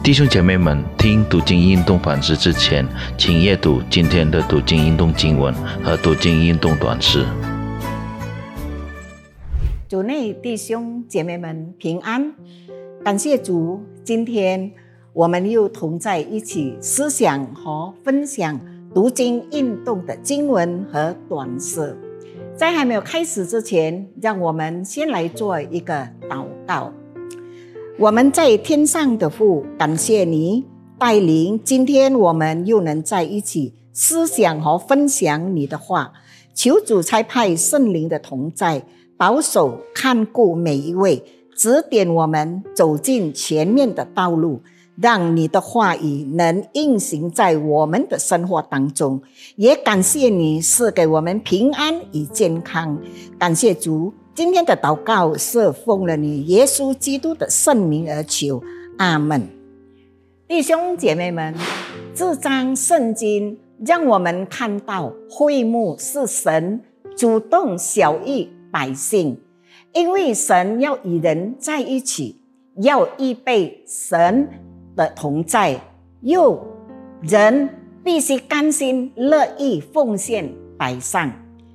弟兄姐妹们，听读经运动反思之前，请阅读今天的读经运动经文和读经运动短诗。主内弟兄姐妹们平安，感谢主，今天我们又同在一起思想和分享读经运动的经文和短诗。在还没有开始之前，让我们先来做一个祷告。我们在天上的父，感谢你带领，今天我们又能在一起思想和分享你的话。求主差派圣灵的同在。保守看顾每一位，指点我们走进前面的道路，让你的话语能运行在我们的生活当中。也感谢你赐给我们平安与健康。感谢主，今天的祷告是奉了你耶稣基督的圣名而求。阿门。弟兄姐妹们，这张圣经让我们看到会幕是神主动小意。百姓，因为神要与人在一起，要预备神的同在，又人必须甘心乐意奉献摆上。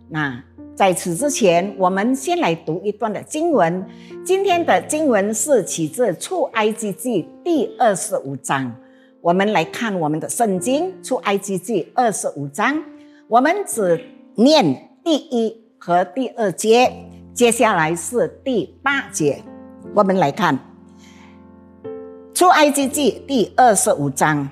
那在此之前，我们先来读一段的经文。今天的经文是起自出埃及记第二十五章。我们来看我们的圣经出埃及记二十五章，我们只念第一。和第二节，接下来是第八节。我们来看《出埃及记》第二十五章。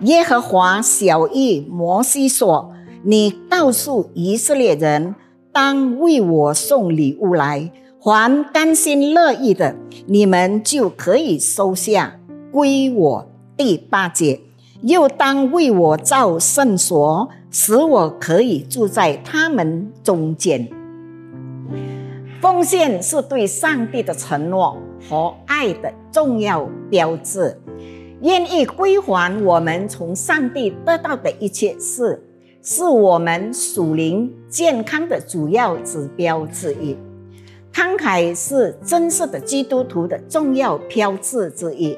耶和华小谕摩西说：“你告诉以色列人，当为我送礼物来，还甘心乐意的，你们就可以收下归我。”第八节，又当为我造圣所。使我可以住在他们中间。奉献是对上帝的承诺和爱的重要标志，愿意归还我们从上帝得到的一切事，是我们属灵健康的主要指标之一。慷慨是真实的基督徒的重要标志之一。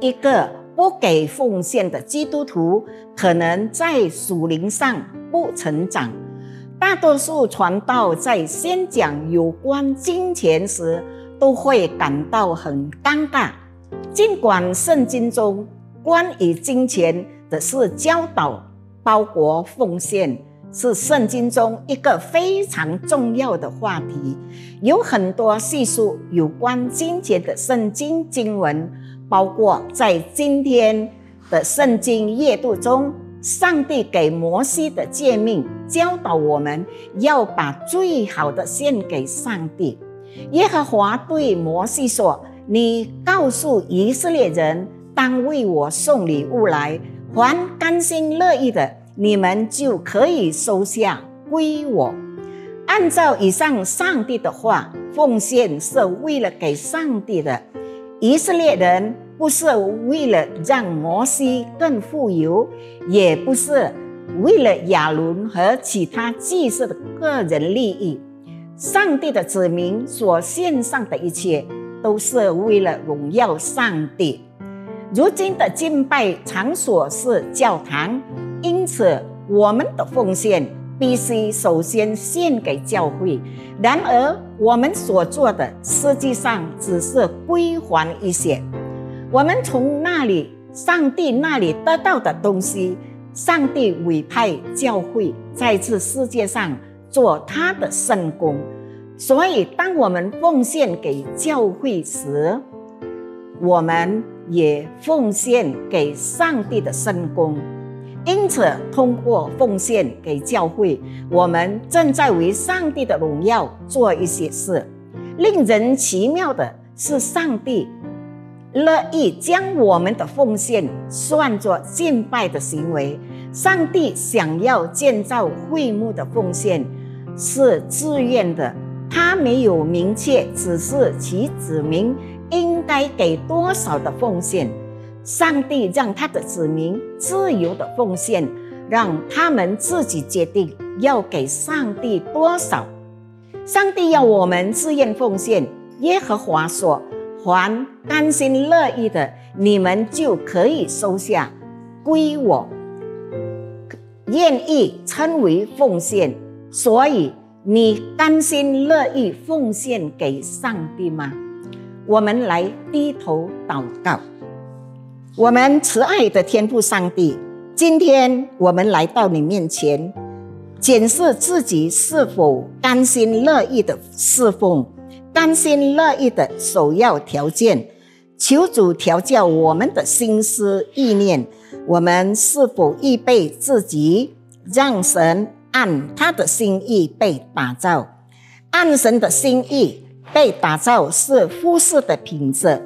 一个。不给奉献的基督徒，可能在属灵上不成长。大多数传道在宣讲有关金钱时，都会感到很尴尬。尽管圣经中关于金钱的是教导，包括奉献是圣经中一个非常重要的话题，有很多细述有关金钱的圣经经文。包括在今天的圣经阅读中，上帝给摩西的诫命教导我们要把最好的献给上帝。耶和华对摩西说：“你告诉以色列人，当为我送礼物来，还甘心乐意的，你们就可以收下归我。按照以上上帝的话，奉献是为了给上帝的。”以色列人不是为了让摩西更富有，也不是为了亚伦和其他祭司的个人利益。上帝的子民所献上的一切，都是为了荣耀上帝。如今的敬拜场所是教堂，因此我们的奉献。必须首先献给教会。然而，我们所做的实际上只是归还一些我们从那里、上帝那里得到的东西。上帝委派教会在这世界上做他的圣工，所以当我们奉献给教会时，我们也奉献给上帝的圣工。因此，通过奉献给教会，我们正在为上帝的荣耀做一些事。令人奇妙的是，上帝乐意将我们的奉献算作敬拜的行为。上帝想要建造会幕的奉献是自愿的，他没有明确指示其子民应该给多少的奉献。上帝让他的子民自由的奉献，让他们自己决定要给上帝多少。上帝要我们自愿奉献。耶和华说：“还甘心乐意的，你们就可以收下，归我。愿意称为奉献，所以你甘心乐意奉献给上帝吗？我们来低头祷告。我们慈爱的天父上帝，今天我们来到你面前，检视自己是否甘心乐意的侍奉，甘心乐意的首要条件。求主调教我们的心思意念，我们是否预备自己，让神按他的心意被打造？按神的心意被打造是忽视的品质。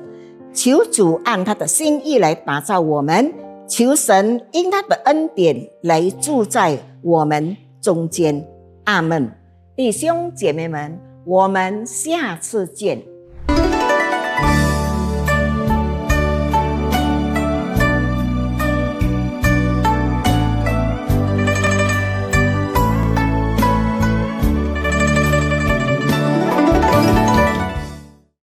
求主按他的心意来打造我们，求神因他的恩典来住在我们中间。阿门。弟兄姐妹们，我们下次见。